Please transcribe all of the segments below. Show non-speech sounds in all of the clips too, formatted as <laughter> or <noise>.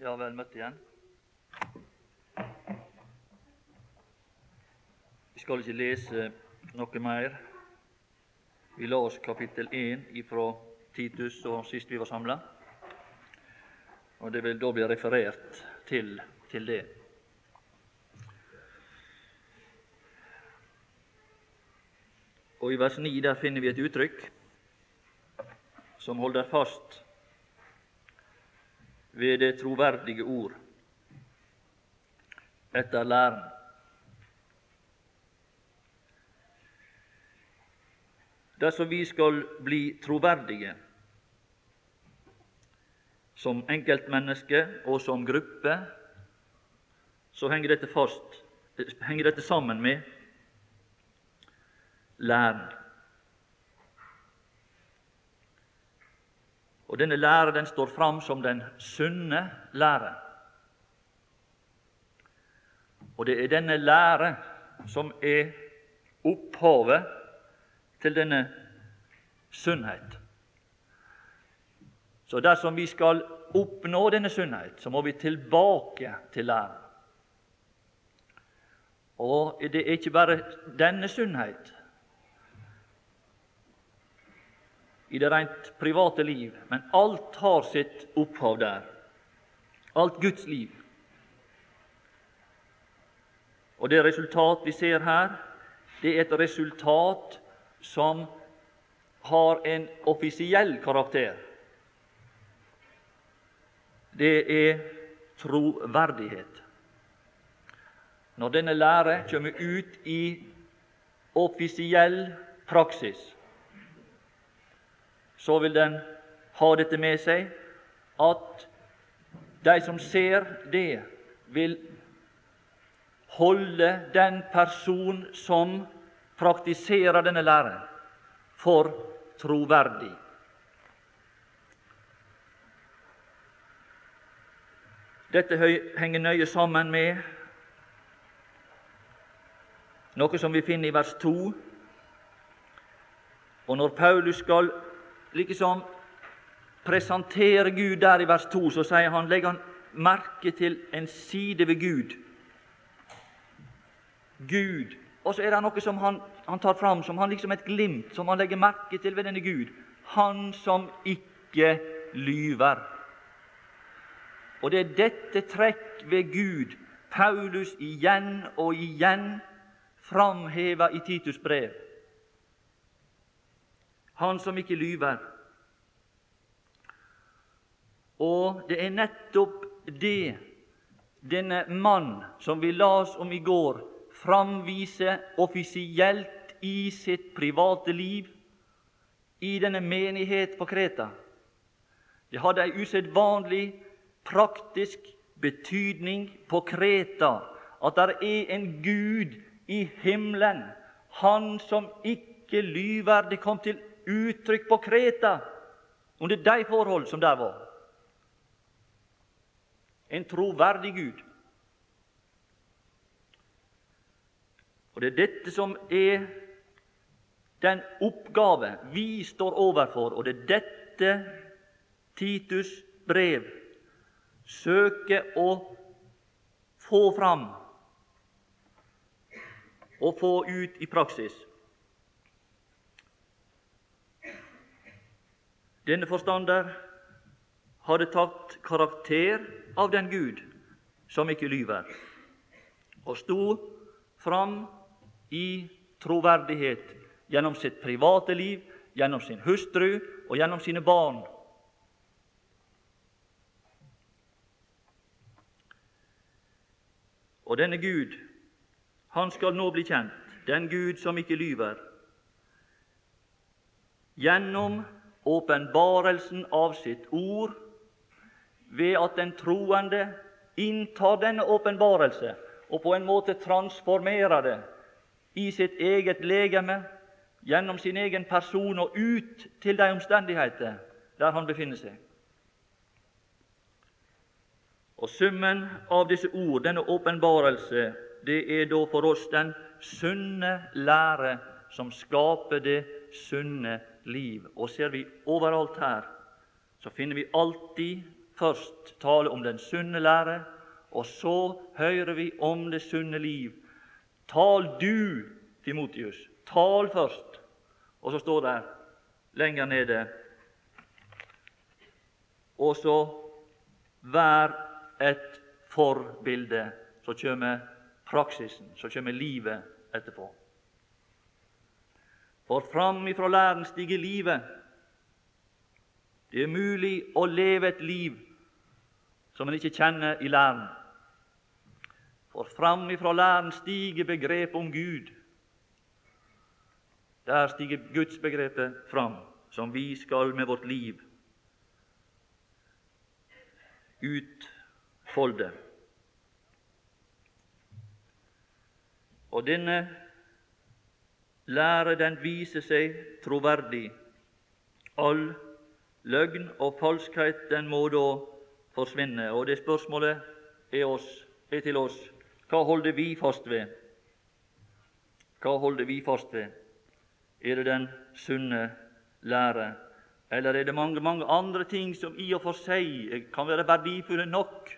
Ja, vel møtt igjen. Vi skal ikke lese noe mer. Vi la oss kapittel 1 ifra Titus og sist vi var samla. Det vil da bli referert til, til det. Og I vers 9 der finner vi et uttrykk som holder fast ved det troverdige ord etter læren. Dersom vi skal bli troverdige som enkeltmenneske og som gruppe, så henger dette, fast, henger dette sammen med læren. Og Denne lære den står fram som den sunne lære. Og det er denne lære som er opphavet til denne sunnhet. Så dersom vi skal oppnå denne sunnhet, så må vi tilbake til læren. Og det er ikke bare denne sunnhet i det rent private liv, men alt har sitt opphav der. Alt Guds liv. Og det resultat vi ser her, det er et resultat som har en offisiell karakter. Det er troverdighet. Når denne lære kommer ut i offisiell praksis, så vil den ha dette med seg at de som ser det, vil holde den person som praktiserer denne læren, for troverdig. Dette henger nøye sammen med noe som vi finner i vers 2. Og når Paulus skal liksom presenterer Gud der i vers 2, så sier han, legger han merke til en side ved Gud. Gud. Og så er det noe som han, han tar fram som han liksom et glimt, som han legger merke til ved denne Gud. Han som ikke lyver. Og det er dette trekk ved Gud Paulus igjen og igjen framhever i Titus brev han som ikke lyver. Og det er nettopp det denne mann som vi las om i går, framviser offisielt i sitt private liv i denne menighet på Kreta. Det hadde ei usedvanlig praktisk betydning på Kreta at det er en Gud i himmelen, Han som ikke lyver. Det kom til uttrykk på Kreta under de forhold som der var. En troverdig Gud. Og Det er dette som er den oppgave vi står overfor, og det er dette Titus brev søker å få fram og få ut i praksis. Denne forstander hadde tatt karakter av den Gud som ikke lyver, og sto fram i troverdighet gjennom sitt private liv, gjennom sin hustru og gjennom sine barn. Og denne Gud, han skal nå bli kjent, den Gud som ikke lyver, gjennom åpenbarelsen av sitt ord ved at den troende inntar denne åpenbarelse og på en måte transformerer det i sitt eget legeme, gjennom sin egen person og ut til de omstendigheter der han befinner seg. Og Summen av disse ord, denne åpenbarelse, det er da for oss den sunne lære som skaper det sunne liv. Og ser vi overalt her, så finner vi alltid først tale om den sunne lære, og så hører vi om det sunne liv. Tal du, Timotius, tal først. Og så står det lenger nede Og så vær et forbilde. Så kommer praksisen, så kommer livet etterpå. For fram ifra læren stiger livet. Det er mulig å leve et liv som en ikke kjenner i læren. For fram ifra læren stiger begrepet om Gud. Der stiger gudsbegrepet fram, som vi skal med vårt liv utfolde. Og denne lære den viser seg troverdig. All løgn og falskhet den må da forsvinne. Og det spørsmålet er, oss, er til oss hva holder vi fast ved? Hva holder vi fast ved? Er det den sunne lære, eller er det mange, mange andre ting som i og for seg kan være verdifulle nok,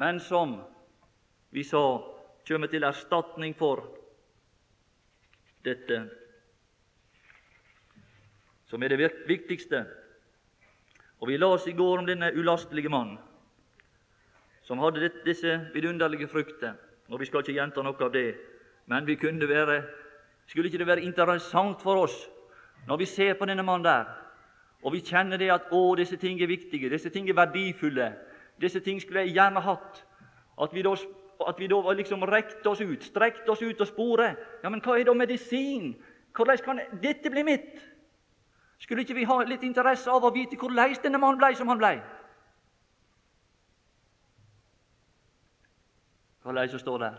men som vi sa kommer til erstatning for dette, som er det viktigste. Og Vi las i går om denne ulastelige mannen som hadde disse vidunderlige frukter. Og Vi skal ikke gjenta noe av det, men vi kunne være, skulle ikke det være interessant for oss når vi ser på denne mannen der, og vi kjenner det at å, disse ting er viktige, disse ting er verdifulle, disse ting skulle jeg gjerne hatt, at vi da at vi da liksom rekte oss ut, strekte oss ut og spore. Ja, men hva er da medisin? Hvordan kan dette bli mitt? Skulle ikke vi ha litt interesse av å vite hvordan denne mannen ble som han ble? det som står der?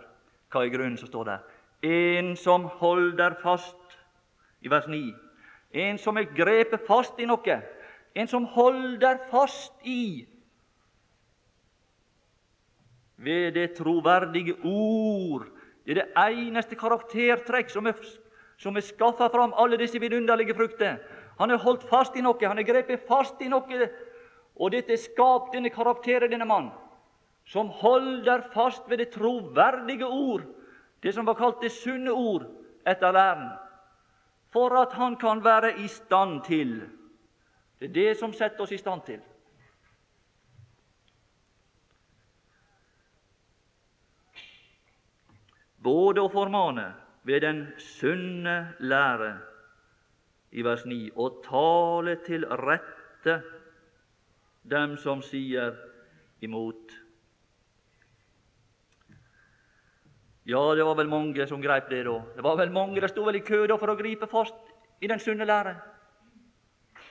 Hva er grunnen som står der? En som holder fast, i vers 9. En som er grepet fast i noe. En som holder fast i ved det troverdige ord. Det er det eneste karaktertrekk som er, som er skaffa fram alle disse vidunderlige frukter. Han er holdt fast i noe, han er grepet fast i noe, og dette er skapt denne karakteren, denne mann, som holder fast ved det troverdige ord, det som var kalt det sunne ord etter læren, for at han kan være i stand til. Det er det som setter oss i stand til både å formane ved den sunne lære i vers 9 og tale til rette dem som sier imot. Ja, det var vel mange som greip det da. Det var vel mange, det sto vel i kø da for å gripe fast i den sunne lære.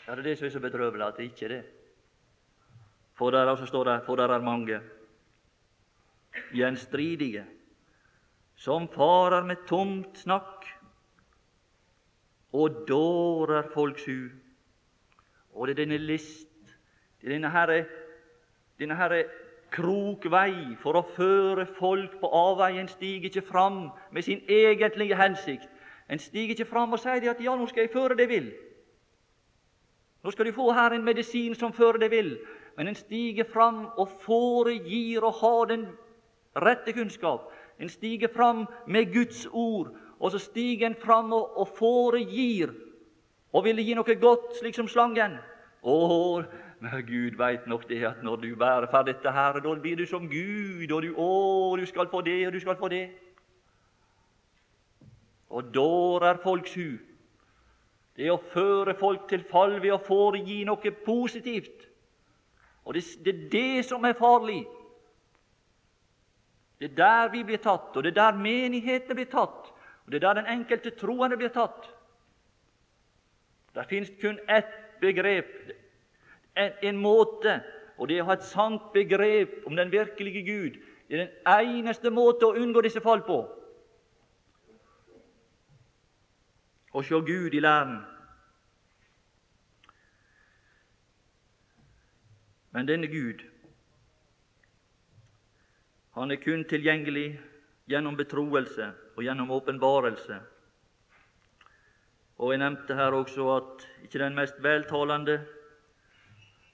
Ja, det er det som er så bedrøvelig, at det ikke er det. For der altså står det for der er mange gjenstridige som farer med tomt snakk og dårer folks hu. Og det er denne list, det er denne herre, denne herre krokvei for å føre folk på avveie. En stiger ikke fram med sin egentlige hensikt. En stiger ikke fram og sier at 'ja, nå skal jeg føre det vil'. Nå skal du få her en medisin som fører det vil. Men en stiger fram og foregir å ha den rette kunnskap. En stiger fram med Guds ord, og så stiger en fram og, og foregir og ville gi noe godt, slik som slangen. Å, men Gud veit nok det at når du bærer for dette her, da blir du som Gud, og du, å, du skal få det, og du skal få det. Og dårer folks hu. Det å føre folk til fall ved å foregi noe positivt. Og det, det er det som er farlig. Det er der vi blir tatt, og det er der menighetene blir tatt, og det er der den enkelte troende blir tatt. Det finnes kun ett begrep, en, en, måte, og det er å ha et sant begrep om den virkelige Gud. Det er den eneste måte å unngå disse fall på. Å se Gud i læren. Men denne Gud han er kun tilgjengelig gjennom betroelse og gjennom åpenbarelse. Og Jeg nevnte her også at ikke den mest veltalende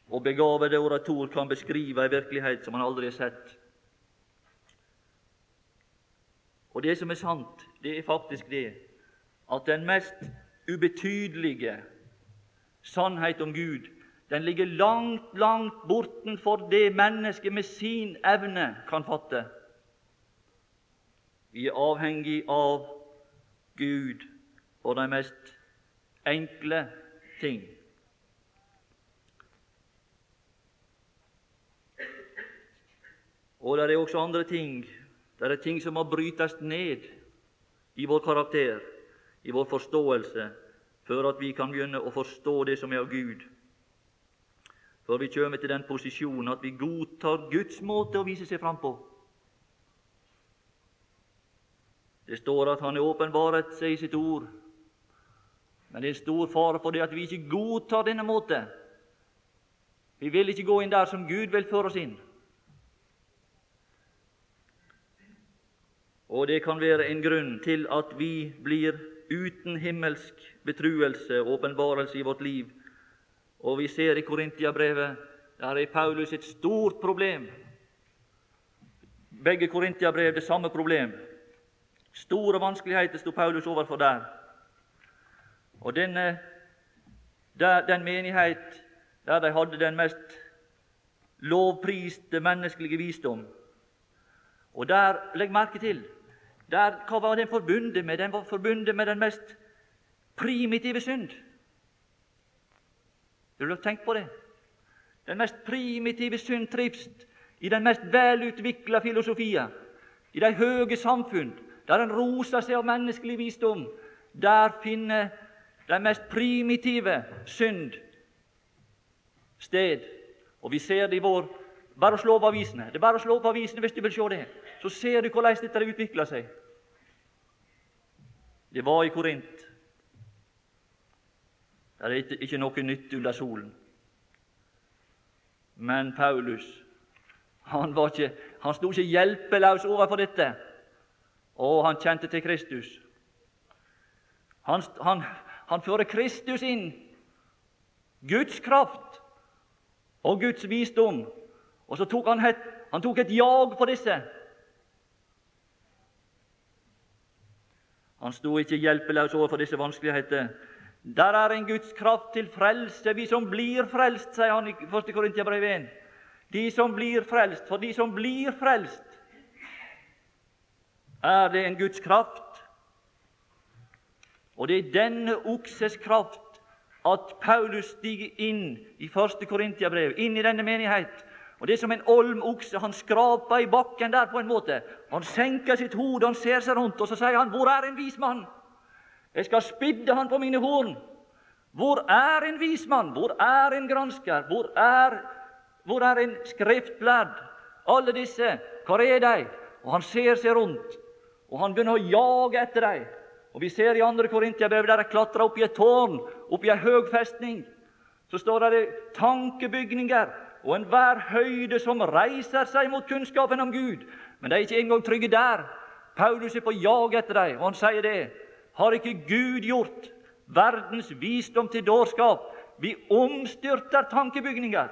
og begavede orator kan beskrive en virkelighet som han aldri har sett. Og det som er sant, det er faktisk det at den mest ubetydelige sannhet om Gud, den ligger langt, langt bortenfor det mennesket med sin evne kan fatte. Vi er avhengig av Gud for de mest enkle ting. Og det er også andre ting det er ting som må brytes ned i vår karakter, i vår forståelse, før at vi kan begynne å forstå det som er av Gud. Før vi kommer til den posisjonen at vi godtar Guds måte å vise seg fram på. Det står at Han er åpenbaret seg i sitt ord, men det er stor fare for det at vi ikke godtar denne måte. Vi vil ikke gå inn der som Gud vil føre oss inn. Og det kan være en grunn til at vi blir uten himmelsk betruelse og åpenbarelse i vårt liv. Og vi ser i Korintiabrevet der er Paulus et stort problem. Begge Korintiabrev det samme problem. Store vanskeligheter sto Paulus overfor der. Og denne, der, den menighet der de hadde den mest lovpriste menneskelige visdom. Og der, legg merke til, der, hva var den forbundet med? Den var forbundet med den mest primitive synd. Har du tenkt på det? Den mest primitive synd trives i den mest velutvikla filosofia, i de høge samfunn, der en roser seg av menneskelig visdom. Der finner den mest primitive synd sted. Og vi ser det i vår Bare å slå opp avisene. Det er bare å slå opp avisene hvis du vil se det så ser du hvordan dette utvikla seg. Det var i Korint. Det er ikke noe nytt under solen. Men Paulus han, var ikke, han sto ikke hjelpeløs overfor dette. Og han kjente til Kristus. Han, han, han fører Kristus inn, Guds kraft og Guds visdom. Og så tok han et, han tok et jag på disse. Han sto ikke hjelpeløs overfor disse vanskeligheter. Der er en Guds kraft til frelse, vi som blir frelst, sier han i 1. Korintiabrev 1. De som blir frelst, for de som blir frelst, er det en Guds kraft. Og det er denne okses kraft at Paulus stiger inn i 1. Korintiabrev, inn i denne menighet, og Det er som en olm okse. Han skraper i bakken der på en måte. Han senker sitt hode, han ser seg rundt, og så sier han, 'Hvor er en vis mann?' Jeg skal spidde han på mine horn. Hvor er en vismann? Hvor er en gransker? Hvor er, hvor er en skriftlærd? Alle disse, hvor er de? Og Han ser seg rundt, og han begynner å jage etter dem. Og Vi ser i 2. Korintiabrev der de klatrer opp i et tårn, opp i en høg festning. Så står det tankebygninger og enhver høyde som reiser seg mot kunnskapen om Gud. Men de er ikke engang trygge der. Paulus er på jag etter dem, og han sier det. Har ikke Gud gjort verdens visdom til dårskap? Vi omstyrter tankebygninger.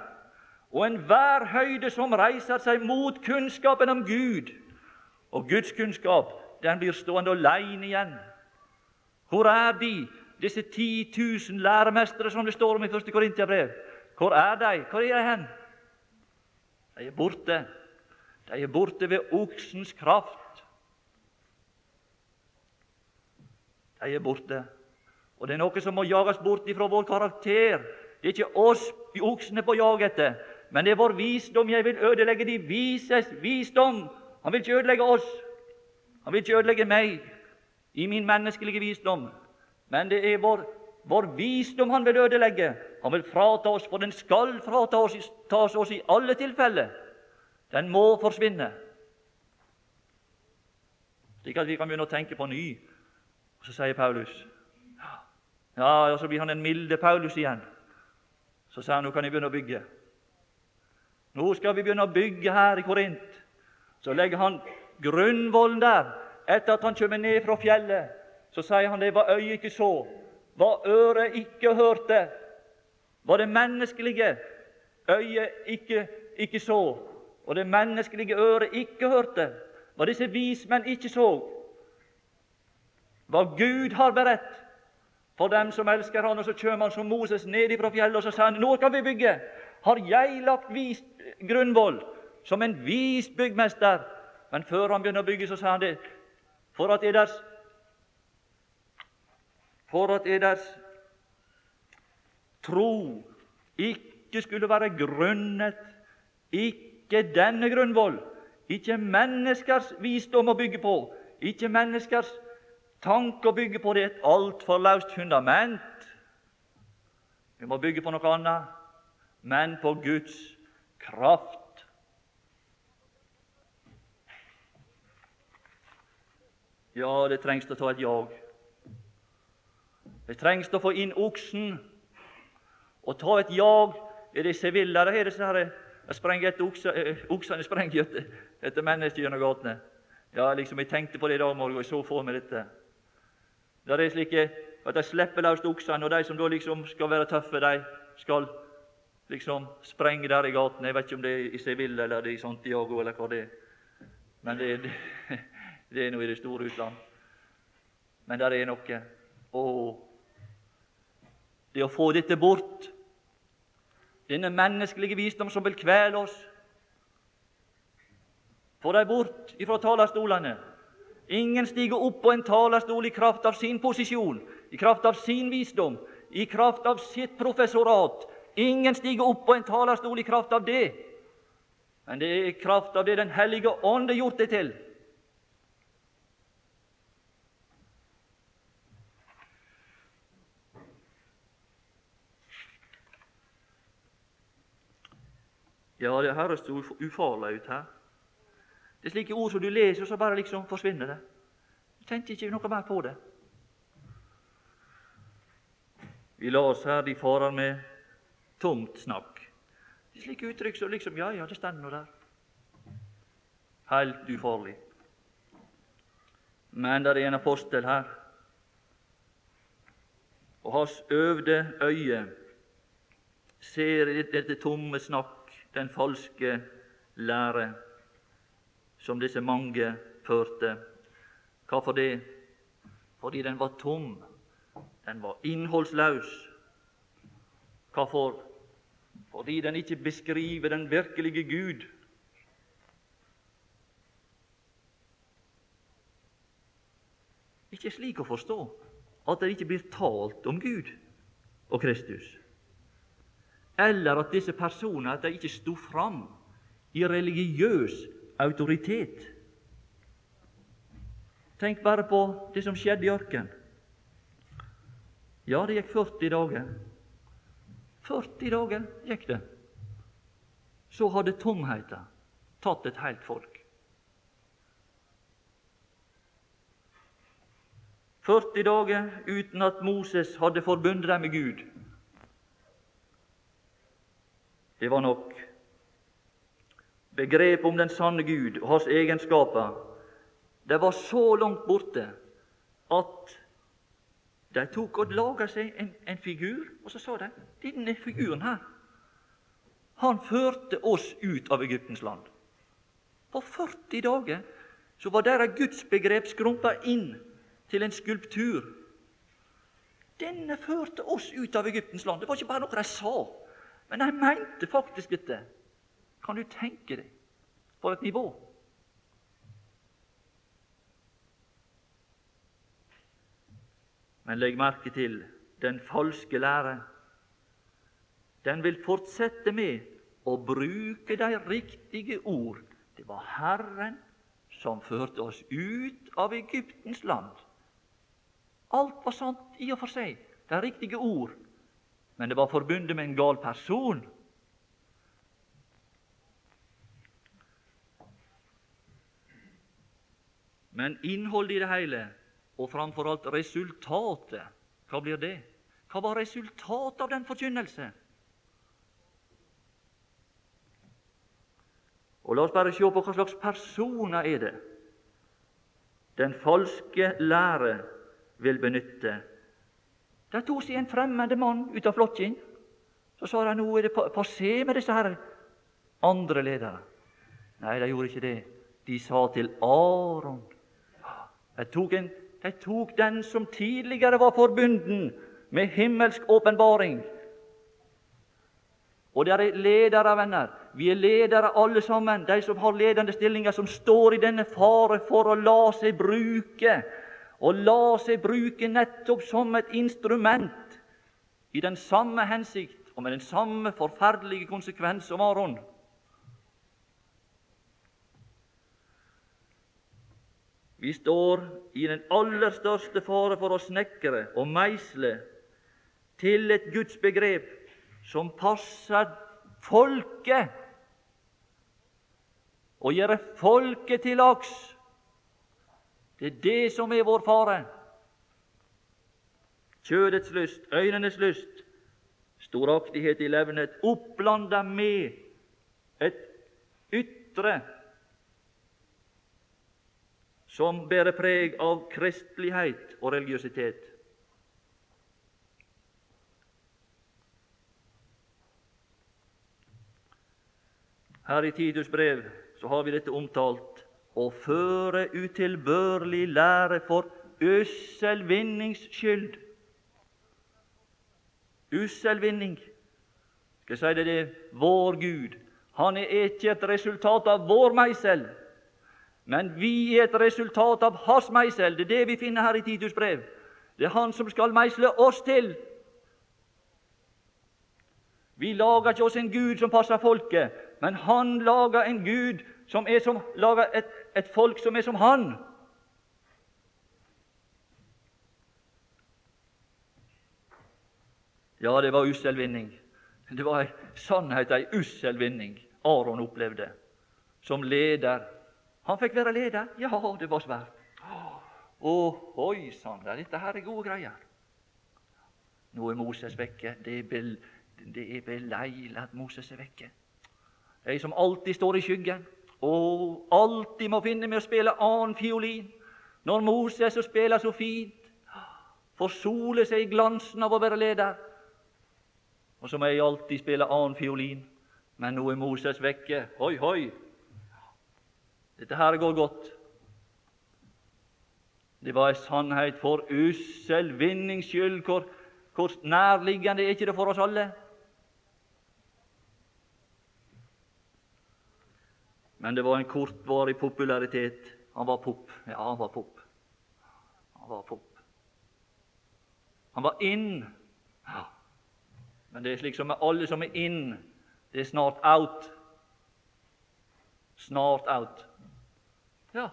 Og enhver høyde som reiser seg mot kunnskapen om Gud. Og Guds kunnskap, den blir stående aleine igjen. Hvor er de, disse 10 000 læremestere som det står om i 1. Korintiabrev? Hvor er de? Hvor er de hen? De er borte. De er borte ved oksens kraft. De er borte. Og det er noe som må jages bort ifra vår karakter. Det er ikke oss oksen oksene på jag etter, men det er vår visdom. Jeg vil ødelegge de vises visdom. Han vil ikke ødelegge oss. Han vil ikke ødelegge meg i min menneskelige visdom. Men det er vår, vår visdom han vil ødelegge. Han vil frata oss, for den skal frata oss, tas oss i alle tilfeller. Den må forsvinne, slik at vi kan begynne å tenke på ny. Og Så sier Paulus Ja, og så blir han den milde Paulus igjen. Så sier han nå kan jeg begynne å bygge. Nå skal vi begynne å bygge her i Korint. Så legger han grunnvollen der. Etter at han kommer ned fra fjellet, så sier han det hva øyet ikke så, hva øret ikke hørte, hva det menneskelige øyet ikke, ikke så, og det menneskelige øret ikke hørte, hva disse vismenn ikke så, hva Gud har beredt for dem som elsker Han, og så kommer han som Moses ned fra fjellet, og så sier han, nå kan vi bygge. Har jeg lagt vis grunnvoll som en vis byggmester? Men før han begynner å bygge, så sier han det. For at eders For at eders tro ikke skulle være grunnet ikke denne grunnvoll, ikke menneskers visdom å bygge på, ikke menneskers tanke å bygge på. Det er et altfor løst fundament. Vi må bygge på noe annet, men på Guds kraft. Ja, det trengs å ta et jag. Det trengs å få inn oksen og ta et jag. Er det Sevilla der er det sånn jeg sprenger etter oksa, eh, oksene sprenger etter, etter mennesker gjennom gatene? Ja, liksom, Jeg tenkte på det i dag morgen, og så for meg dette. Der er slike at de slipper løs oksene, og de som da liksom skal være tøffe, de skal liksom sprenge der i gatene. Jeg vet ikke om det er i Sevilla eller det er i Santiago eller hva det er. Men det, det, <laughs> det er nå i det store utland. Men der er noe. Og det å få dette bort, denne menneskelige visdom som vil kvele oss Få dem bort ifra talerstolene. Ingen stiger opp på en talerstol i kraft av sin posisjon, i kraft av sin visdom, i kraft av sitt professorat. Ingen stiger opp på en talerstol i kraft av det, men det er i kraft av det Den hellige ånd har gjort det til. Ja, det høres ufarlig ut her. Det er slike ord som du leser, og så bare liksom forsvinner det. Du tenker ikke noe mer på det. Vi la oss her de farer med tomt snakk. Det er slike uttrykk som liksom Ja, ja, det står nå der. Helt ufarlig. Men det er en apostel her, og hans øvde øye ser i dette tomme snakk den falske lære som disse mange førte. Hvorfor det? Fordi den var tom. Den var innholdsløs. Hvorfor? Fordi den ikke beskriver den virkelige Gud. Ikke slik å forstå at det ikke blir talt om Gud og Kristus eller at disse personene at de ikke sto fram i religiøs autoritet. Tenk bare på det som skjedde i ørkenen. Ja, det gikk 40 dager. 40 dager gikk det. Så hadde tomheten tatt et helt folk. 40 dager uten at Moses hadde forbundet dem med Gud. det var nok. Begrepet om den sanne Gud og hans egenskaper det var så langt borte at de tok og laga seg en, en, figur, og så sa de denne figuren her, han førte oss ut av Egyptens land. På 40 dager så var deres gudsbegrep skrumpa inn til en skulptur. Denne førte oss ut av Egyptens land. Det var ikke bare noe de sa. Men de mente faktisk dette. Kan du tenke deg på et nivå? Men legg merke til den falske lære. Den vil fortsette med å bruke de riktige ord. Det var Herren som førte oss ut av Egyptens land. Alt var sant i og for seg, de riktige ord men det var forbundet med en gal person. Men innholdet i det hele, og framfor alt resultatet, hva blir det? Hva var resultatet av den forkynnelse? Og La oss bare se på hva slags personer er det den falske lære vil benytte De tok seg en fremmede mann ut av flokken, Så sa de nå er det passé med disse her andre ledere. Nei, de gjorde ikke det. De sa til Aron de tok, en, de tok den som tidligere var forbunden med himmelsk åpenbaring. Og dere er ledere, venner. Vi er ledere alle sammen, de som har ledende stillinger, som står i denne fare for å la seg bruke, og la seg bruke nettopp som et instrument i den samme hensikt og med den samme forferdelige konsekvens som Aron. Vi står i den aller største fare for å snekre og meisle til et gudsbegrep som passer folket, og gjøre folket til laks. Det er det som er vår fare. Kjødets lyst, øynenes lyst, storaktighet i levnet, opplanda med et ytre som bærer preg av kristelighet og religiøsitet. Her i Tidus brev så har vi dette omtalt å føre utilbørlig lære for ussel vinnings skyld. Ussel vinning. Skal jeg si det, det er vår Gud. Han er ikke et resultat av vår meisel. Men vi er et resultat av hans meisel. Det er det vi finner her i Titus brev. Det er han som skal meisle oss til. Vi lager ikke oss en gud som passer folket, men han lager en gud som er som, lager et, et folk som er som han. Ja, det var ussel vinning. Det var ei sannhet ei ussel vinning Aron opplevde som leder han fikk være leder. Ja, det var svært. Å, oi sann, dette her er gode greier. Nå er Moses vekke. Det er, bel, det er beleilig at Moses er vekke. Jeg som alltid står i skyggen, og alltid må finne med å spille annen fiolin. Når Moses spiller så fint, får sole seg i glansen av å være leder. Og så må jeg alltid spille annen fiolin. Men nå er Moses vekke. Hoi, hoi! Dette her går godt. Det var ei sannhet for ussel vinnings skyld. Hvor, hvor nærliggende er ikke det for oss alle? Men det var en kortvarig popularitet. Han var pop. Ja, han var pop. Han var pop. Han var inn. Ja. Men det er slik som med alle som er inn. Det er snart out. Snart out. Ja.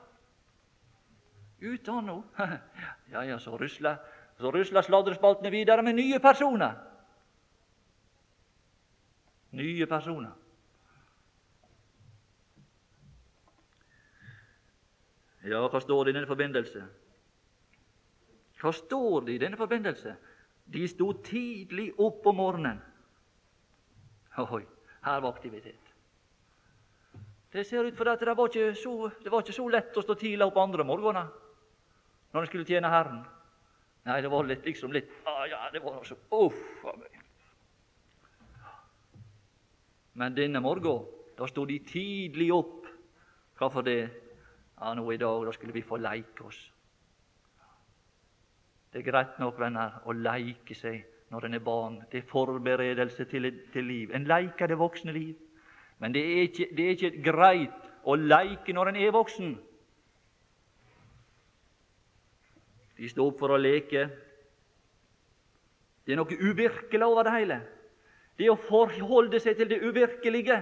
Ut av nå. <laughs> Ja, ja, så rusla, så rusla sladrespaltene videre med nye personer. Nye personer. Ja, hva står det i denne forbindelse? Hva står det i denne forbindelse? De sto tidlig opp om morgenen. Oi, her var aktivitet. Det ser ut for at det var ikke så, var ikke så lett å stå tidlig opp andre morgener når en skulle tjene Herren. Nei, det var litt, liksom litt ah, Ja, det var så Uff. Men denne morgenen, da sto de tidlig opp. Hvorfor det? Ja, nå i dag da skulle vi få leike oss. Det er greit nok, venner, å leike seg når en er barn. Det er forberedelse til, til liv. En leiker det voksne liv. Men det er ikke, det er ikke greit å leike når en er voksen. De står opp for å leke. Det er noe uvirkelig over det hele. Det å forholde seg til det uvirkelige.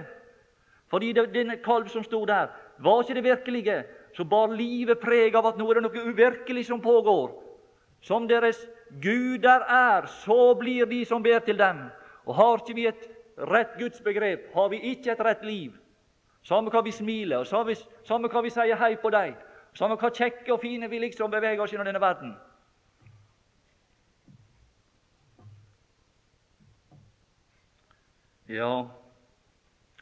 Fordi denne kalv som sto der, var ikke det virkelige, så bar livet preg av at nå er det noe uvirkelig som pågår. Som deres guder er, så blir de som ber til dem. Og har ikke vi et rett gudsbegrep, har vi ikke et rett liv. Samme hva vi smiler, og samme hva vi sier hei på deg, samme hva kjekke og fine vi liksom beveger oss gjennom denne verden. Ja,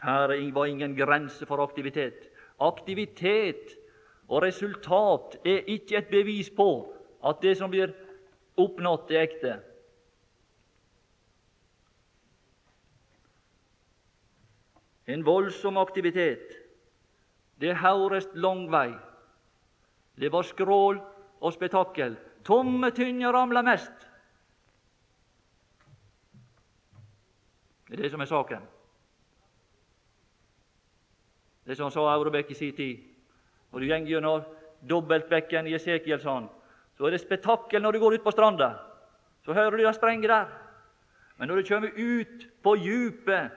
her var ingen grense for aktivitet. Aktivitet og resultat er ikke et bevis på at det som blir oppnådd, er ekte. En voldsom aktivitet. Det haurest lang vei. Det var skrål og spetakkel. Tomme tynner ramla mest. Det er det som er saken. Det som sa Aurebekk i sin tid. Når du går gjennom dobbeltbekken i Esekielsand, så er det spetakkel når du går ut på stranda. Så hører du det sprenge der. Men når du kommer ut på djupet,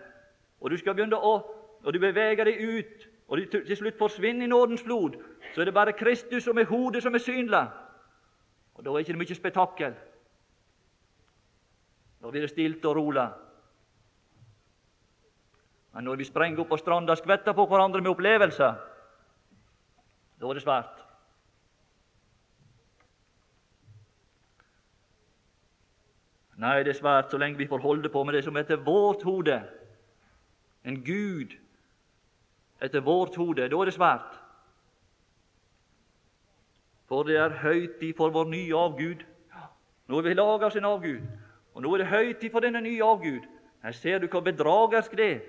og du skal begynne å og du beveger deg ut, og du til slutt forsvinner i nådens flod, så er det bare Kristus som er hodet som er synlig. Og Da er det ikke mye spetakkel. Da blir det stilt og rolig. Men når vi sprenger opp på stranda og skvetter på hverandre med opplevelser, da er det svært. Nei, det er svært så lenge vi får holde på med det som heter vårt hode. En Gud etter vårt hode. Da er det svært. For det er høytid for vår nye avgud. Nå har vi laga en avgud, og nå er det høytid for denne nye avgud. Her ser du hva bedragersk det er.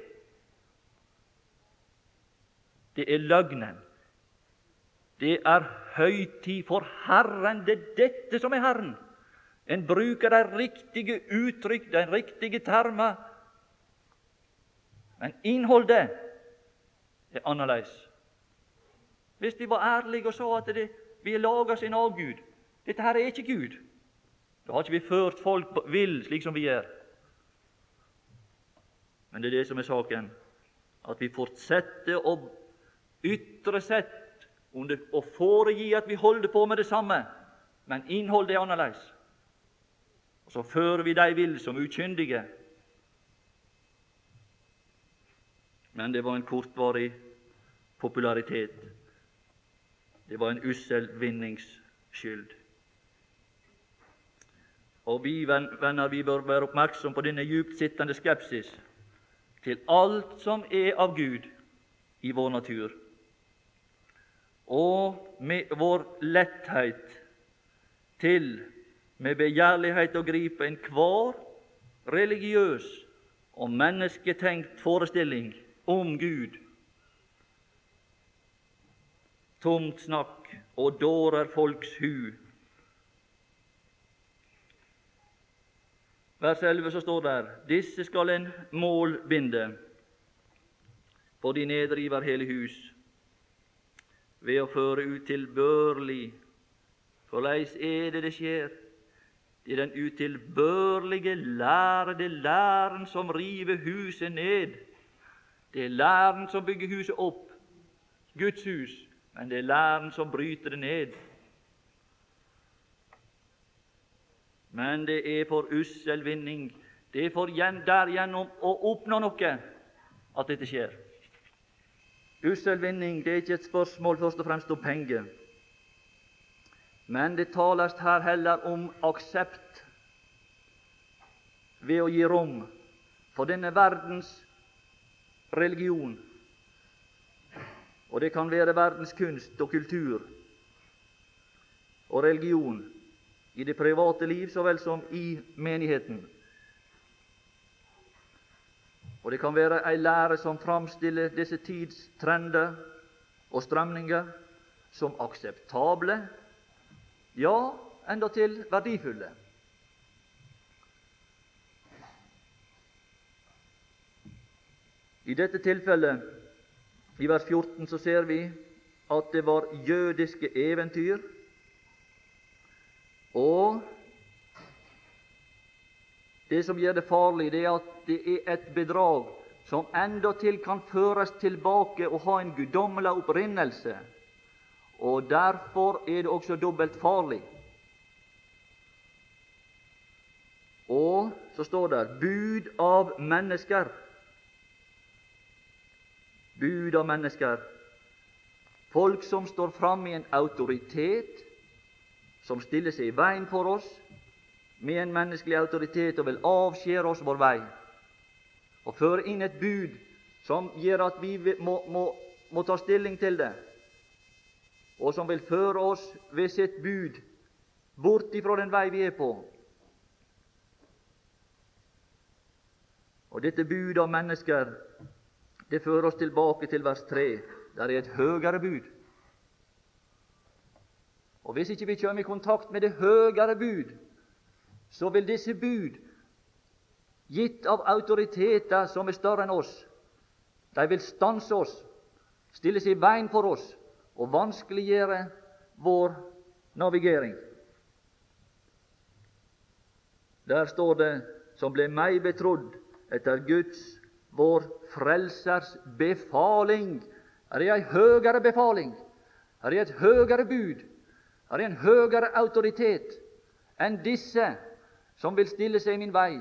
Det er løgnen. Det er høytid for Herren. Det er dette som er Herren. En bruker de riktige uttrykk, de riktige termer. Men innholdet er annerledes. Hvis vi var ærlige og sa at det, vi er laga sin avgud Dette her er ikke Gud. Da har ikke vi ført folk vill slik som vi gjør. Men det er det som er saken, at vi fortsetter å ytre sett og foregi at vi holder på med det samme, men innholdet er annerledes. Og så fører vi de vill som ukyndige. Men det var en kortvarig popularitet. Det var en ussel vinningsskyld. Og vi venner, vi bør være oppmerksom på denne djupt sittende skepsis til alt som er av Gud i vår natur, og med vår letthet til med begjærlighet å gripe enhver religiøs og mennesketenkt forestilling om Gud. Tomt snakk og dårer folks hu. Vers 11 så står der disse skal en mål binde For de nedriver hele hus ved å føre utilbørlig. Forleis er det det skjer? Det er den utilbørlige lære, det er læren som river huset ned. Det er læren som bygger huset opp, Guds hus, men det er læren som bryter det ned. Men det er for ussel vinning. Det er for derigjennom å oppnå noe at dette skjer. Ussel vinning det er ikke et spørsmål først og fremst om penger. Men det tales her heller om aksept ved å gi rom for denne verdens religion. Og det kan være verdens kunst og kultur og religion i det private liv så vel som i menigheten. Og det kan være ei lære som framstiller disse tids trender og strømninger som akseptable ja, endatil verdifulle. I dette tilfellet, i vers 14, så ser vi at det var jødiske eventyr. Og det som gjør det farlig, det er at det er et bedrag som endatil kan føres tilbake og ha en guddommelig opprinnelse og derfor er det også dobbelt farlig. Og så står det bud av mennesker. Bud av mennesker. Folk som står fram i en autoritet, som stiller seg i veien for oss med en menneskelig autoritet og vil avskjære oss vår vei, og føre inn et bud som gjør at vi må, må, må ta stilling til det og som vil føre oss ved sitt bud bort ifra den vei vi er på. Og dette budet av mennesker, Det fører oss tilbake til vers 3. Der er et høyere bud. Og Hvis ikke vi kommer i kontakt med det høyere bud, så vil disse bud, gitt av autoriteter som er større enn oss, de vil stanse oss, stille seg i veien for oss og vanskeliggjøre vår navigering. Der står det som ble meg betrodd etter Guds, vår Frelsers befaling. Er er ei høgere befaling, Er er et høgere bud, Er er en høgere autoritet enn disse som vil stille seg i min vei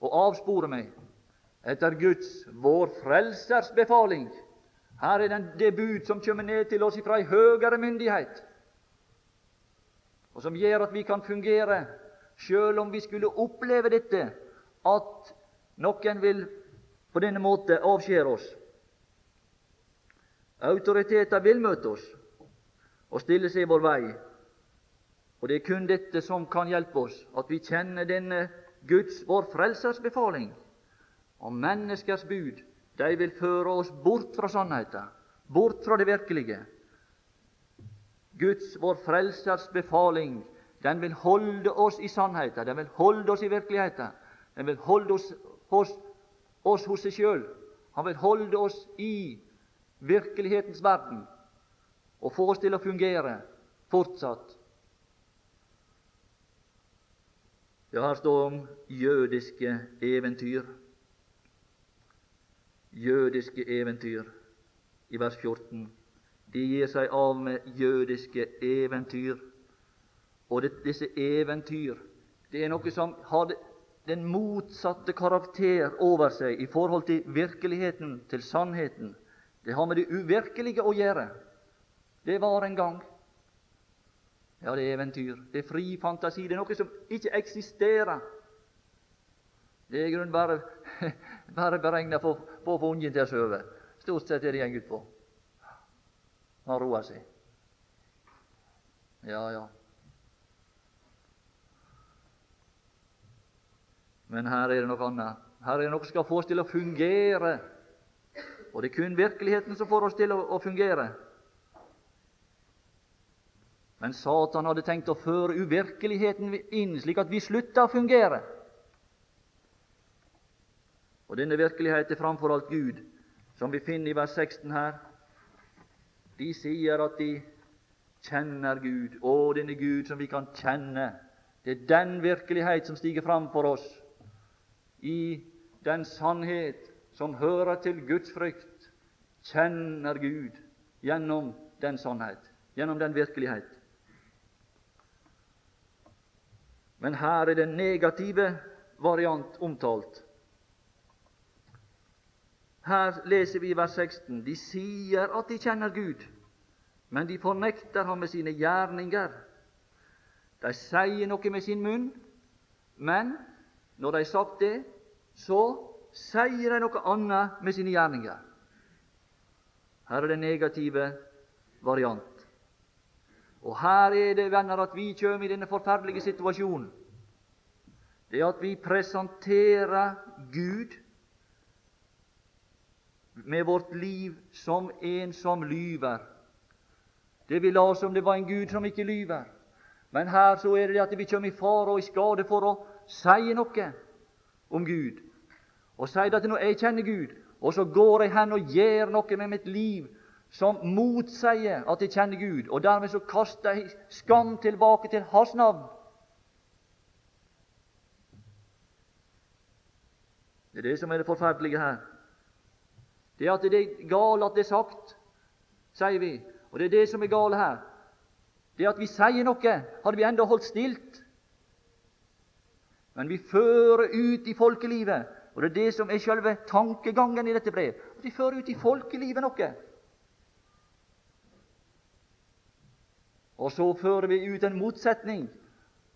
og avspore meg. Etter Guds, vår Frelsers befaling. Her er det bud som kommer ned til oss fra ei høgere myndighet, og som gjør at vi kan fungere, sjøl om vi skulle oppleve dette, at noen vil på denne måte avskjære oss. Autoriteter vil møte oss og stille seg i vår vei. Og Det er kun dette som kan hjelpe oss, at vi kjenner denne Guds, vår Frelsers befaling. Og menneskers bud, de vil føre oss bort fra sannheten, bort fra det virkelige. Guds, vår Frelsers befaling, den vil holde oss i sannheten, den vil holde oss i virkeligheten. Den vil holde oss hos, oss hos seg sjøl. Han vil holde oss i virkelighetens verden og få oss til å fungere fortsatt Ja, her står om jødiske eventyr. Jødiske eventyr i vers 14. De gir seg av med jødiske eventyr. Og det, disse eventyr det er noe som har den motsatte karakter over seg i forhold til virkeligheten, til sannheten. Det har med det uvirkelige å gjøre. Det var en gang. Ja, det er eventyr. Det er fri fantasi. Det er noe som ikke eksisterer. Det er i grunnen bare, <laughs> bare beregna på, å få ungen til å sove. Stort sett er det går ut på. Han roer seg. Ja, ja. Men her er det noe annet. Her er det noe som skal få oss til å fungere. Og det er kun virkeligheten som får oss til å, fungere. Men Satan hadde tenkt å føre uvirkeligheten inn, slik at vi slutta å fungere. Og denne virkeligheten er framfor alt Gud, som vi finner i vers 16 her. De sier at de kjenner Gud. Å, denne Gud som vi kan kjenne. Det er den virkelighet som stiger fram for oss i den sannhet som hører til Guds frykt. Kjenner Gud gjennom den sannhet, gjennom den virkelighet. Men her er den negative variant omtalt. Her leser vi i vers 16 de sier at de kjenner Gud, men de fornekter ham med sine gjerninger. De sier noe med sin munn, men når de har sagt det, så sier de noe annet med sine gjerninger. Her er den negative variant. Og her er det, venner, at vi kommer i denne forferdelige situasjonen. Det at vi presenterer Gud med vårt liv som en som lyver. Det vi la som det var en Gud som ikke lyver. Men her så er det at vi kommer i fare og i skade for å si noe om Gud. Og sier at nå jeg kjenner Gud, og så går jeg hen og gjør noe med mitt liv som motsier at jeg kjenner Gud, og dermed så kaster jeg skam tilbake til Hans navn. Det er det som er det forferdelige her. Det er at det er galt at det er sagt, sier vi. Og det er det som er galt her. Det er at vi sier noe, hadde vi enda holdt stilt. Men vi fører ut i folkelivet, og det er det som er selve tankegangen i dette brev. At vi fører ut i folkelivet noe. Og så fører vi ut en motsetning,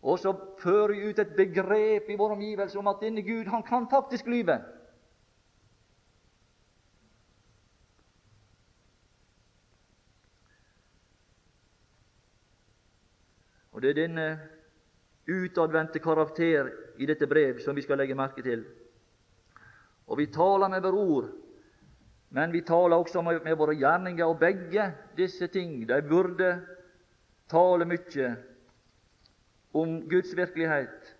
og så fører vi ut et begrep i vår omgivelse om at denne Gud, han kan faktisk lyve. Og Det er denne utadvendte karakter i dette brev som vi skal legge merke til. Og vi taler med våre ord Men vi taler også med, våre gjerninger, og begge disse ting de burde tale mye om Guds virkelighet.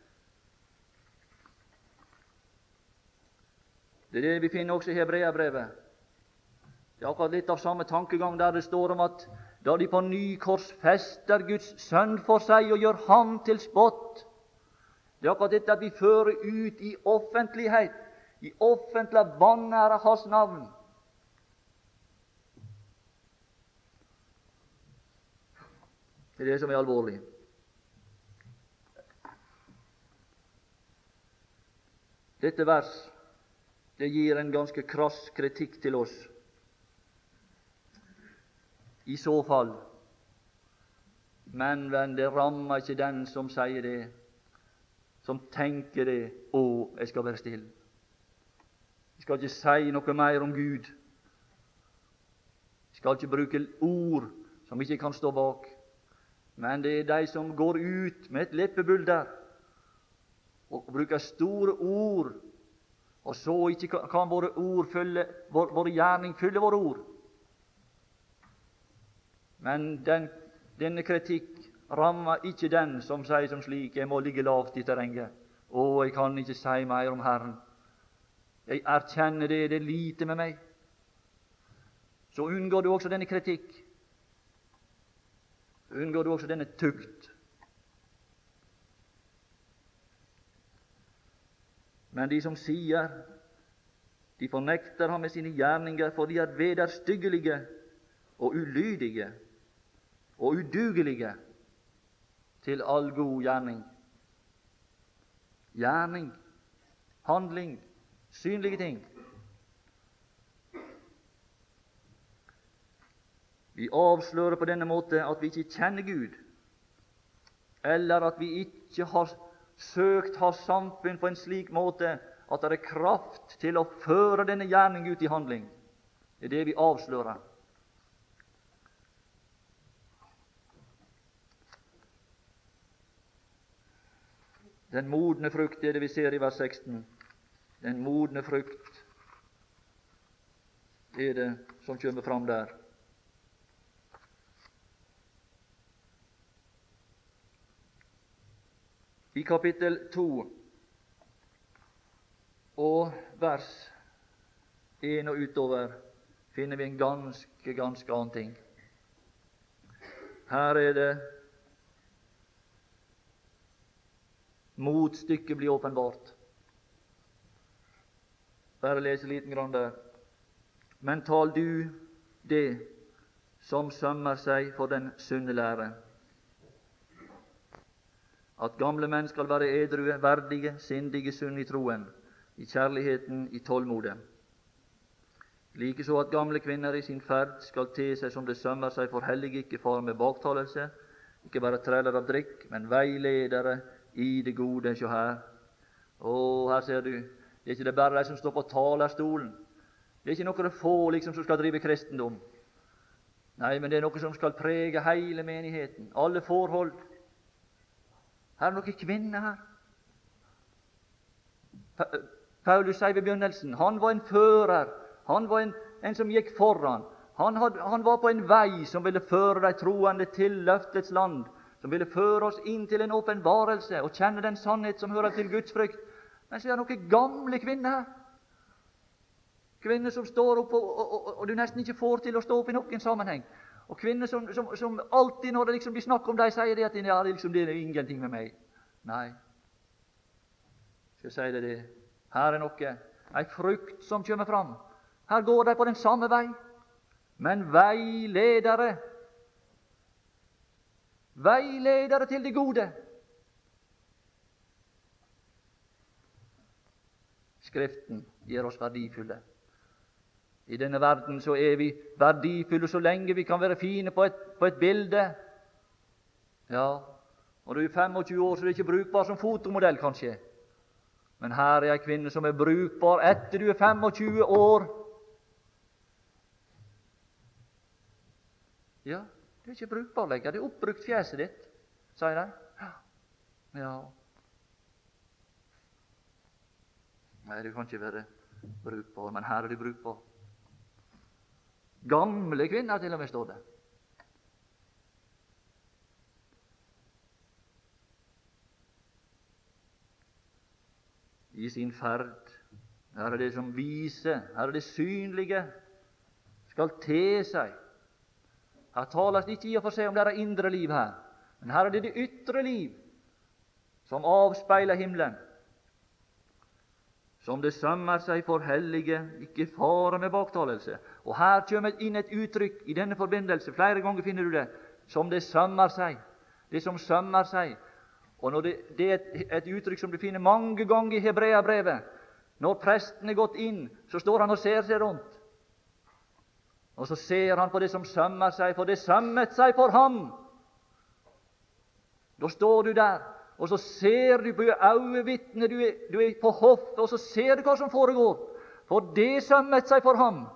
Det er det vi finner også i Hebreabrevet. Det er akkurat litt av samme tankegang der det står om at da de på ny korsfester Guds sønn for seg og gjør ham til spott Det er akkurat dette at vi fører ut i offentlighet, i offentlig vanære Hans navn. Det er det som er alvorlig. Dette vers det gir en ganske krass kritikk til oss. I så fall Men venn, det rammer ikke den som sier det, som tenker det 'Å, jeg skal være stille'. Skal ikke si noe mer om Gud. Jeg skal ikke bruke ord som ikke kan stå bak. Men det er de som går ut med et leppebulder og bruker store ord og så ikke kan våre ord følge, vår, vår gjerning fylle våre ord. Men den, denne kritikk rammer ikke den som sier som slik 'Jeg må ligge lavt i terrenget'. 'Å, jeg kan ikke si mer om Herren'. Jeg erkjenner det, det er lite med meg. Så unngår du også denne kritikk. Unngår du også denne tukt. Men de som sier de fornekter ham med sine gjerninger, for de er vederstyggelige og ulydige og udugelige til all god gjerning. Gjerning, handling, synlige ting. Vi avslører på denne måte at vi ikke kjenner Gud, eller at vi ikke har søkt ha samfunn på en slik måte at det er kraft til å føre denne gjerning ut i handling. Det er det vi avslører. Den modne frukt er det vi ser i vers 16. Den modne frukt er det som kommer fram der. I kapittel 2 og vers 1 og utover finner vi en ganske, ganske annen ting. Her er det motstykket blir åpenbart. Bare lese liten grann der. Men tal du det som sømmer seg for den sunne lære at gamle menn skal være edrue, verdige, sindige, sunne i troen, i kjærligheten, i tålmodet. Likeså at gamle kvinner i sin ferd skal te seg som det sømmer seg for hellige, ikke fare med baktalelse, ikke være treller av drikk, men veiledere i det gode. Sjå her. Å, her ser du. Det er ikke det bare de som står på talerstolen. Det er ikke noe få liksom som skal drive kristendom. Nei, men det er noe som skal prege hele menigheten, alle forhold. Her er noen kvinner her. Paulus sier ved begynnelsen han var en fører. Han var en, en som gikk foran. Han, had, han, var på en vei som ville føre de troende til løftets land, som ville føre oss inn til en åpenbarelse og kjenne den sannhet som hører til Guds frykt. Men så er det noen gamle kvinner her. Kvinner som står opp, og, og, og, og, du nesten ikke får til å stå opp i noen sammenheng. Og kvinner som, som, som, alltid, når det liksom blir snakk om dem, sier de at ja, det, liksom, det er ingenting med meg. Nei, skal jeg si deg det. Her er noe, ei frukt som kommer fram. Her går de på den samme vei, men veiledere Veiledere til det gode. Skriften gjør oss verdifulle. I denne verden så er vi verdifulle så lenge vi kan være fine på et, på et bilde. Ja, og du er 25 år, så er du ikke brukbar som fotomodell, kanskje. Men her er ei kvinne som er brukbar etter du er 25 år. Ja, du er ikke brukbar lenger. Det er oppbrukt, fjeset ditt, sier de. Ja. Nei, du kan ikke være brukbar, men her er du brukbar. Gamle kvinner, til og med, står det. I sin ferd. Her er det som viser, her er det synlige, skal te seg. Her tales det ikke i og for seg om deres indre liv her, men her er det det ytre liv som avspeiler himmelen. Som det sømmer seg for hellige, ikke fare med baktalelse. Og her kommer inn et uttrykk i denne forbindelse. Flere ganger finner du det. Som det sømmer seg. Det som sømmer seg. Og det, det, er et, et, uttrykk som du finner mange ganger i Hebreabrevet. Når presten er gått inn, så står han og ser seg rundt. Og så ser han på det som sømmer seg, for det sømmet seg for ham. Da står du der og så ser du på øyevitnet, du, du er på hoffet, og så ser du hva som foregår. For det sømmet seg for ham.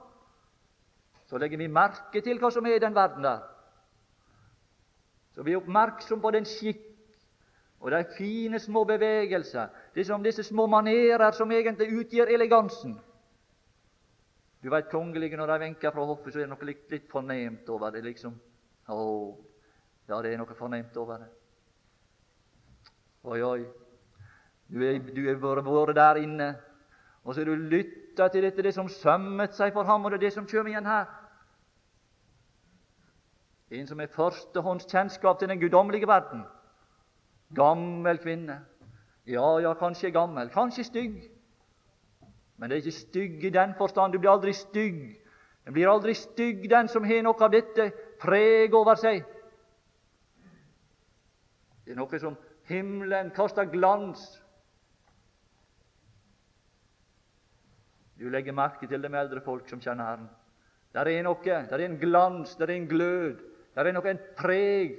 Så legger vi merke til hva som er i den verden der. Så vi er oppmerksom på den skikk og de fine små bevegelser, det som disse små manerer som egentlig utgjør elegansen. Du veit kongelige når de venker fra hoffet, så er det noe litt, litt fornemt over det. liksom. Å, ja, det er noe fornemt over det. Oi, oi. Du har vært der inne, og så har du lytta til dette, det som sømmet seg for ham, og det er det som kommer igjen her. En som har førstehåndskjennskap til den guddommelige verden. Gammel kvinne. Ja, ja, kanskje gammel, kanskje stygg. Men det er ikke stygg i den forstand. Du blir aldri stygg. Den blir aldri stygg, den som har noe av dette preg over seg. Det er noe som Himmelen kaster glans. Du legger merke til det eldre folk som kjenner Herren. Der er noe, der er en glans, der er en glød, der er noe, en preg.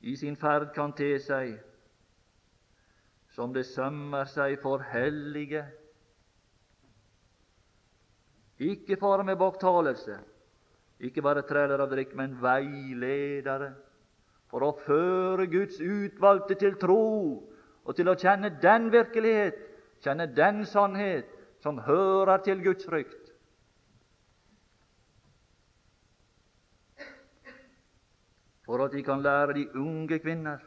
I sin ferd kan te seg som det sømmer seg for hellige. Ikke fare med baktalelse, ikke bare træler av drikk, men veiledere for å føre Guds utvalgte til tro og til å kjenne den virkelighet, kjenne den sannhet som hører til Guds frykt. For at de kan lære de unge kvinner,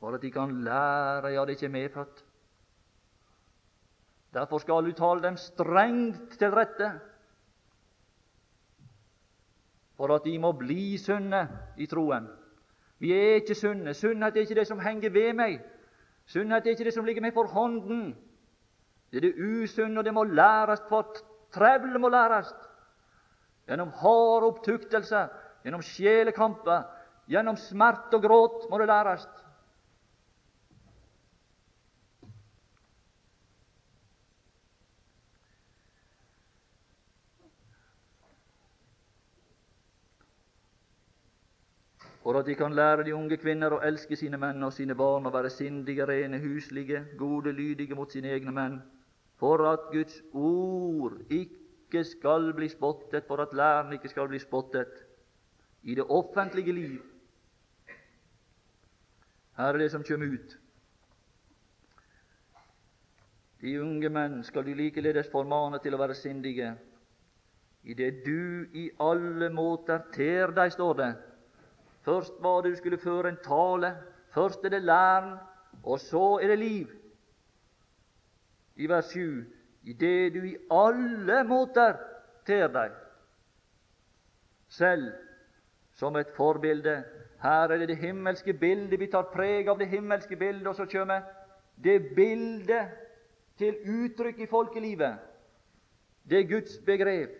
for at de kan lære Ja, det er ikke medfødt. Derfor skal du tale dem strengt til rette for at de må bli sunne i troen. Vi er ikke sunne. Sunnhet er ikke det som henger ved meg. Sunnhet er ikke det som ligger meg for hånden. Det er det usunne, og det må læres, for trevlet må læres. Gjennom hard opptuktelse, gjennom sjelekamper, gjennom smerte og gråt må det læres. For at de kan lære de unge kvinner å elske sine menn og sine barn og være sindige, rene, huslige, gode, lydige mot sine egne menn, for at Guds ord ikke skal bli spottet, for at læren ikke skal bli spottet i det offentlige liv. Her er det som kommer ut. De unge menn skal du likeledes formane til å være sindige, idet du i alle måter ter deg, står det, Først var det du skulle føre en tale. Først er det læren, og så er det liv. I vers 7 i det du i alle måter ter deg selv som et forbilde. Her er det det himmelske bildet. Vi tar preg av det himmelske bildet, og så kommer det bildet til uttrykk i folkelivet. Det er Guds begrep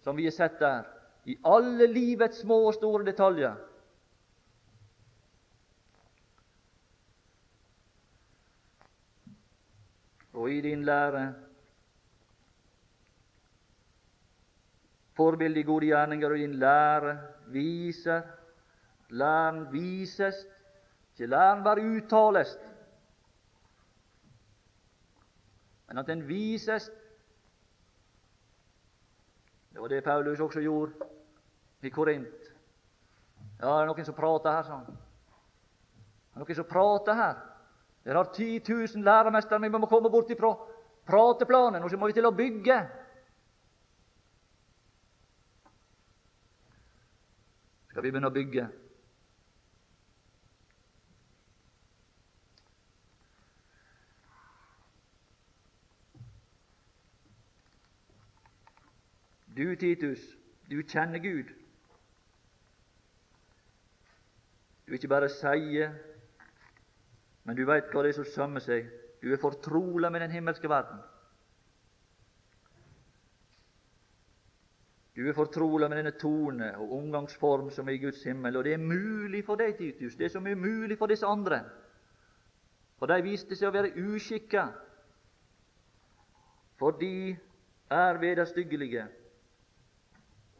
som vi har sett der, i alle livets små og store detaljer. Og i din lære. Forbilde i gode gjerninger og din lære viser. Læren vises, ikke læren bare uttales, men at den vises. Det var det Paulus også gjorde i Korint. Ja, det er noen som prater her, sa han. Det er noen som prater her. Det har 10 000 læremestere, vi må komme bort ifra prateplanen, og så må vi til å bygge. Skal vi begynne å bygge? Du, Titus, du kjenner Gud. Du ikke bare sier, men du veit hva det er som sømmer seg. Du er fortrola med den himmelske verden. Du er fortrola med denne tone og omgangsform som er i Guds himmel. Og det er mulig for deg, Titus, det som er mulig for disse andre. For de viste seg å være uskikka, for de er vederstyggelige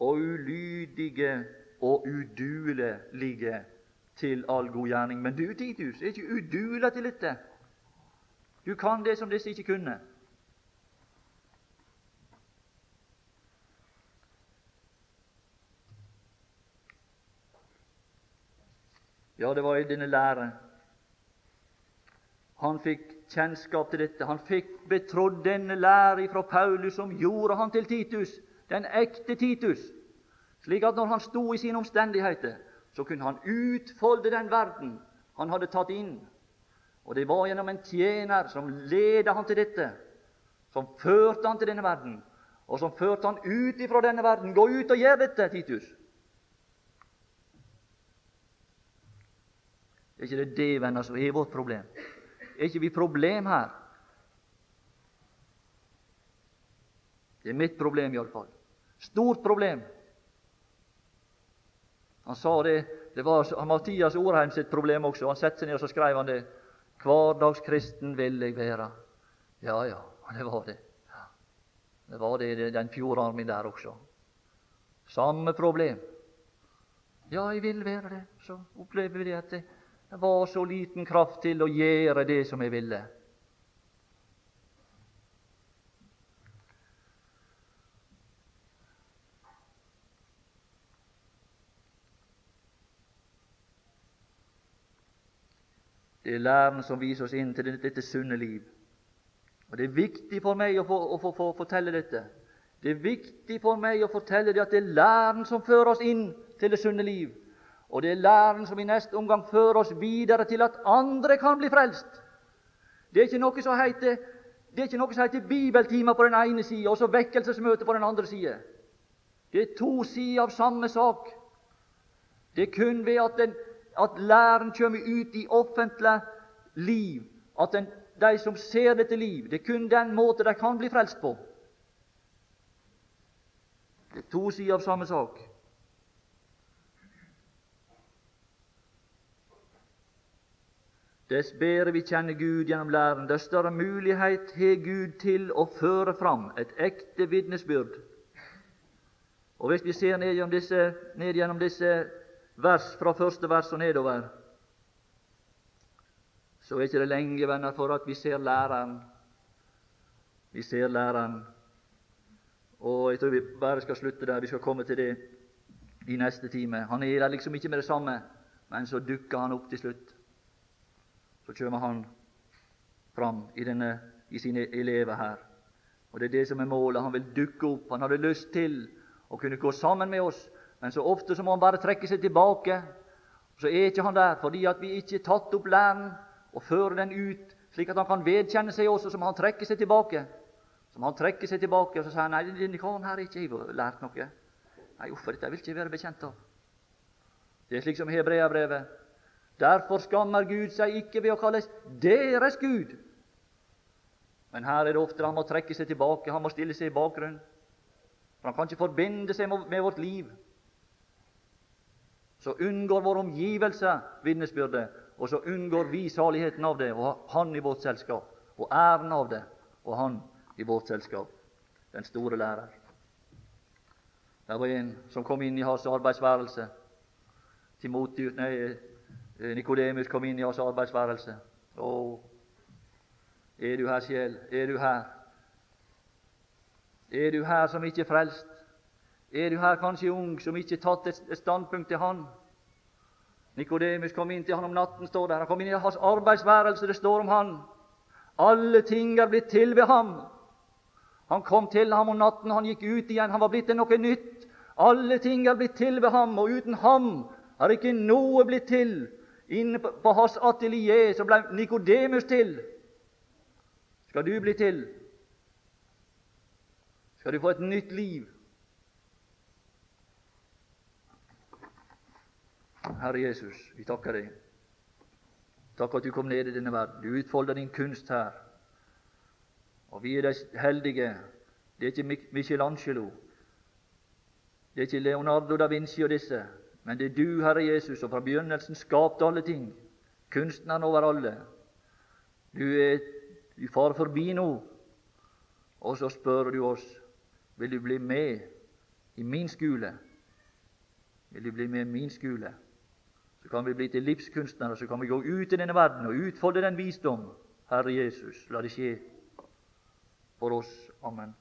og ulydige og uduelige til all god gjerning. Men du, Titus, er ikke udula til dette. Du kan det som disse ikke kunne. Ja, det var i denne lære. Han fikk kjennskap til dette. Han fikk betrodd denne lære fra Paulus, som gjorde han til Titus, den ekte Titus, slik at når han sto i sine omstendigheter, så kunne han utfolde den verden han hadde tatt inn. Og det var gjennom en tjener som ledet han til dette, som førte han til denne verden, og som førte han ut ifra denne verden. Gå ut og gjør dette, Titus! Er ikke det det, venner, som er vårt problem? Er ikke vi problem her? Det er mitt problem, iallfall. Stort problem. Han sa det Det var Mathias Orheim sitt problem også. Han satte seg ned og så skrev han det. 'Hverdagskristen vil jeg være'. Ja, ja, <laughs> det var det. Det var det den fjordarmen der også. Samme problem. Ja, jeg vil være det. Så opplever vi det at det var så liten kraft til å gjøre det som jeg ville. Det er læren som viser oss inn til dette sunne liv. Og Det er viktig for meg å få, å få, få fortelle dette. Det er viktig for meg å fortelle det at det er læren som fører oss inn til det sunne liv. Og det er læren som i neste omgang fører oss videre til at andre kan bli frelst. Det er ikke noe som heter, det er ikke noe som heter bibeltimer på den ene sida og så vekkelsesmøte på den andre sida. Det er to sider av samme sak. Det er kun ved at den at læren kommer ut i offentlig liv, at den, de som ser dette liv, det er kun den måten de kan bli frelst på. Det er to sider av samme sak. Dess bedre vi kjenner Gud gjennom læren, dess større mulighet har Gud til å føre fram et ekte vitnesbyrd. Og Hvis vi ser ned gjennom disse, ned gjennom disse vers fra første vers og nedover, så er ikke det lenge, venner, for at vi ser læreren. Vi ser læreren. Og jeg tror vi bare skal slutte der. Vi skal komme til det i neste time. Han er der liksom ikke med det samme, men så dukker han opp til slutt. Så kommer han fram i, denne, i sine elever her. Og Det er det som er målet. Han vil dukke opp. Han hadde lyst til å kunne gå sammen med oss men så ofte så må han bare trekke seg tilbake. Så er ikke han der fordi at vi ikke har tatt opp læren og fører den ut, slik at han kan vedkjenne seg også, så må han trekke seg tilbake. Så må han trekke seg tilbake og så sier han, nei, denne karen her har ikke lært noe. Nei, uff, dette vil ikke jeg være bekjent av. Det er slik som Hebreabrevet. Derfor skammer Gud seg ikke ved å kalles deres Gud. Men her er det ofte han må trekke seg tilbake, han må stille seg i bakgrunnen. For han kan ikke forbinde seg med vårt liv så unngår vår omgivelse vitnesbyrdet, og så unngår vi saligheten av det, og Han i vårt selskap, og æren av det, og Han i vårt selskap, den store lærer. Det var en som kom inn i hans arbeidsværelse. Timotius, nei, Nikodemus kom inn i hans arbeidsværelse. Å, er du her, sjel? Er du her? Er du her som ikke er frelst? Er du her kanskje ung som ikke har tatt et standpunkt til Han? Nikodemus kom inn til han om natten, står der. Han kom inn i hans arbeidsværelse. Det står om han. Alle ting er blitt til ved ham. Han kom til ham om natten, han gikk ut igjen. Han var blitt til noe nytt. Alle ting er blitt til ved ham, og uten ham er ikke noe blitt til. Inne på hans atelier så ble Nikodemus til. Skal du bli til? Skal du få et nytt liv? Herre Jesus, vi takker deg. Takk at du kom ned i denne verden. Du utfolder din kunst her. Og vi er de heldige. Det er ikke Michelangelo, det er ikke Leonardo da Vinci og disse, men det er du, Herre Jesus, som fra begynnelsen skapte alle ting, kunstneren over alle. Du er du far forbi nå, og så spør du oss vil du bli med i min skole. Vil du bli med i min skole? Så kan vi bli til livskunstnere, så kan vi gå ut i denne verden og utfolde den visdom. Herre Jesus, la det skje for oss. Amen.